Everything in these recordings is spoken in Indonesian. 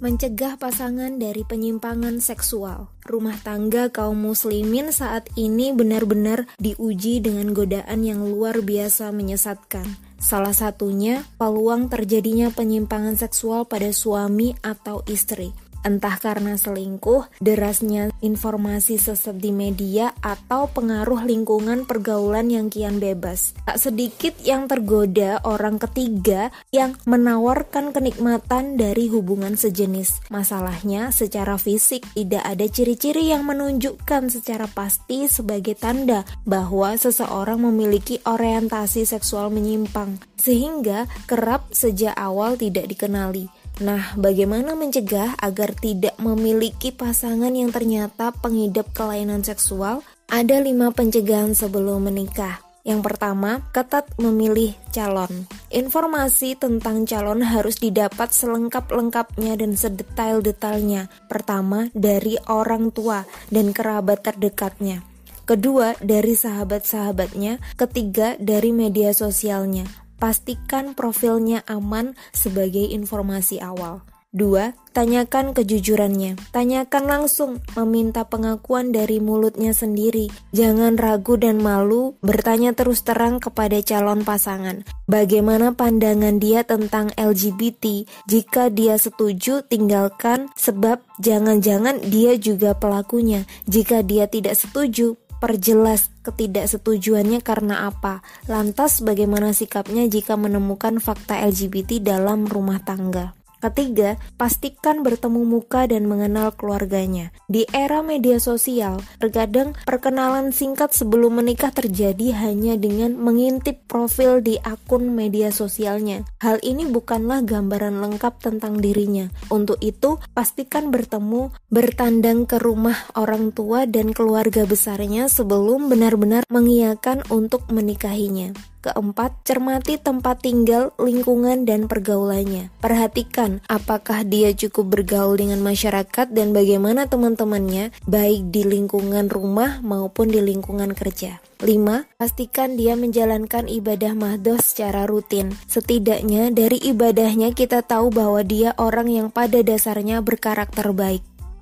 mencegah pasangan dari penyimpangan seksual. Rumah tangga kaum muslimin saat ini benar-benar diuji dengan godaan yang luar biasa menyesatkan. Salah satunya peluang terjadinya penyimpangan seksual pada suami atau istri entah karena selingkuh, derasnya informasi sesat di media, atau pengaruh lingkungan pergaulan yang kian bebas. Tak sedikit yang tergoda orang ketiga yang menawarkan kenikmatan dari hubungan sejenis. Masalahnya, secara fisik tidak ada ciri-ciri yang menunjukkan secara pasti sebagai tanda bahwa seseorang memiliki orientasi seksual menyimpang, sehingga kerap sejak awal tidak dikenali. Nah, bagaimana mencegah agar tidak memiliki pasangan yang ternyata pengidap kelainan seksual? Ada lima pencegahan sebelum menikah. Yang pertama, ketat memilih calon. Informasi tentang calon harus didapat selengkap-lengkapnya dan sedetail-detailnya. Pertama, dari orang tua dan kerabat terdekatnya. Kedua, dari sahabat-sahabatnya. Ketiga, dari media sosialnya. Pastikan profilnya aman sebagai informasi awal. 2. Tanyakan kejujurannya. Tanyakan langsung, meminta pengakuan dari mulutnya sendiri. Jangan ragu dan malu bertanya terus terang kepada calon pasangan. Bagaimana pandangan dia tentang LGBT? Jika dia setuju, tinggalkan sebab jangan-jangan dia juga pelakunya. Jika dia tidak setuju, perjelas ketidaksetujuannya karena apa. Lantas bagaimana sikapnya jika menemukan fakta LGBT dalam rumah tangga? Ketiga, pastikan bertemu muka dan mengenal keluarganya. Di era media sosial, terkadang perkenalan singkat sebelum menikah terjadi hanya dengan mengintip profil di akun media sosialnya. Hal ini bukanlah gambaran lengkap tentang dirinya. Untuk itu, pastikan bertemu, bertandang ke rumah orang tua dan keluarga besarnya sebelum benar-benar mengiyakan untuk menikahinya. Keempat, cermati tempat tinggal, lingkungan, dan pergaulannya. Perhatikan apakah dia cukup bergaul dengan masyarakat dan bagaimana teman-temannya, baik di lingkungan rumah maupun di lingkungan kerja. 5. Pastikan dia menjalankan ibadah mahdoh secara rutin. Setidaknya dari ibadahnya kita tahu bahwa dia orang yang pada dasarnya berkarakter baik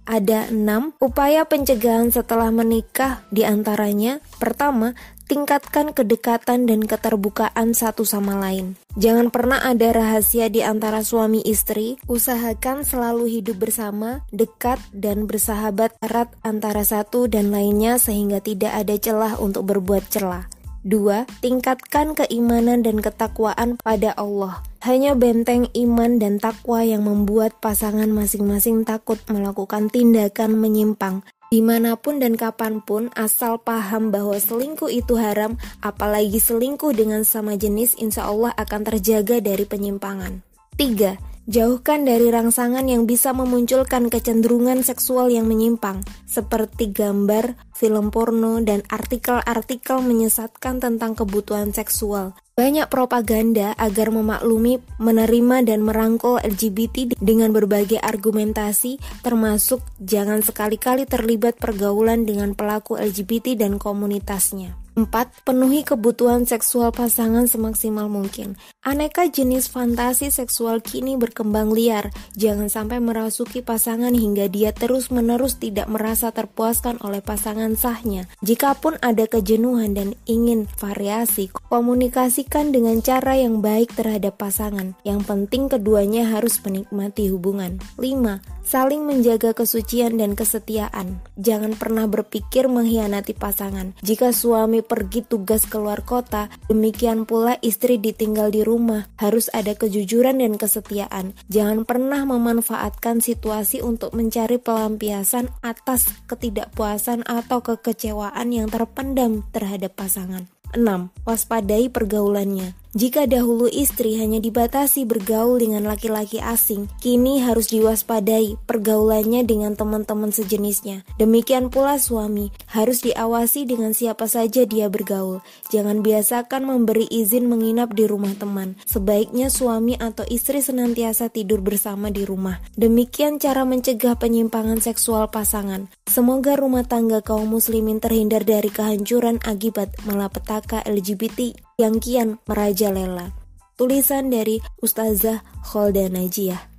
ada enam upaya pencegahan setelah menikah di antaranya pertama tingkatkan kedekatan dan keterbukaan satu sama lain. Jangan pernah ada rahasia di antara suami istri. Usahakan selalu hidup bersama, dekat, dan bersahabat erat antara satu dan lainnya sehingga tidak ada celah untuk berbuat celah. 2. Tingkatkan keimanan dan ketakwaan pada Allah. Hanya benteng iman dan takwa yang membuat pasangan masing-masing takut melakukan tindakan menyimpang. Di mana pun dan kapan pun, asal paham bahwa selingkuh itu haram, apalagi selingkuh dengan sama jenis, insya Allah akan terjaga dari penyimpangan. 3. Jauhkan dari rangsangan yang bisa memunculkan kecenderungan seksual yang menyimpang, seperti gambar, film porno, dan artikel-artikel menyesatkan tentang kebutuhan seksual. Banyak propaganda agar memaklumi, menerima, dan merangkul LGBT dengan berbagai argumentasi, termasuk jangan sekali-kali terlibat pergaulan dengan pelaku LGBT dan komunitasnya. 4. Penuhi kebutuhan seksual pasangan semaksimal mungkin. Aneka jenis fantasi seksual kini berkembang liar. Jangan sampai merasuki pasangan hingga dia terus-menerus tidak merasa terpuaskan oleh pasangan sahnya. Jikapun ada kejenuhan dan ingin variasi, komunikasikan dengan cara yang baik terhadap pasangan. Yang penting keduanya harus menikmati hubungan. 5. Saling menjaga kesucian dan kesetiaan. Jangan pernah berpikir mengkhianati pasangan. Jika suami pergi tugas keluar kota, demikian pula istri ditinggal di rumah. Harus ada kejujuran dan kesetiaan. Jangan pernah memanfaatkan situasi untuk mencari pelampiasan atas ketidakpuasan atau kekecewaan yang terpendam terhadap pasangan. 6. Waspadai pergaulannya. Jika dahulu istri hanya dibatasi bergaul dengan laki-laki asing, kini harus diwaspadai pergaulannya dengan teman-teman sejenisnya. Demikian pula suami, harus diawasi dengan siapa saja dia bergaul. Jangan biasakan memberi izin menginap di rumah teman. Sebaiknya suami atau istri senantiasa tidur bersama di rumah. Demikian cara mencegah penyimpangan seksual pasangan. Semoga rumah tangga kaum muslimin terhindar dari kehancuran akibat malapetaka LGBT yang kian merajalela. Tulisan dari Ustazah Kholda Najiyah.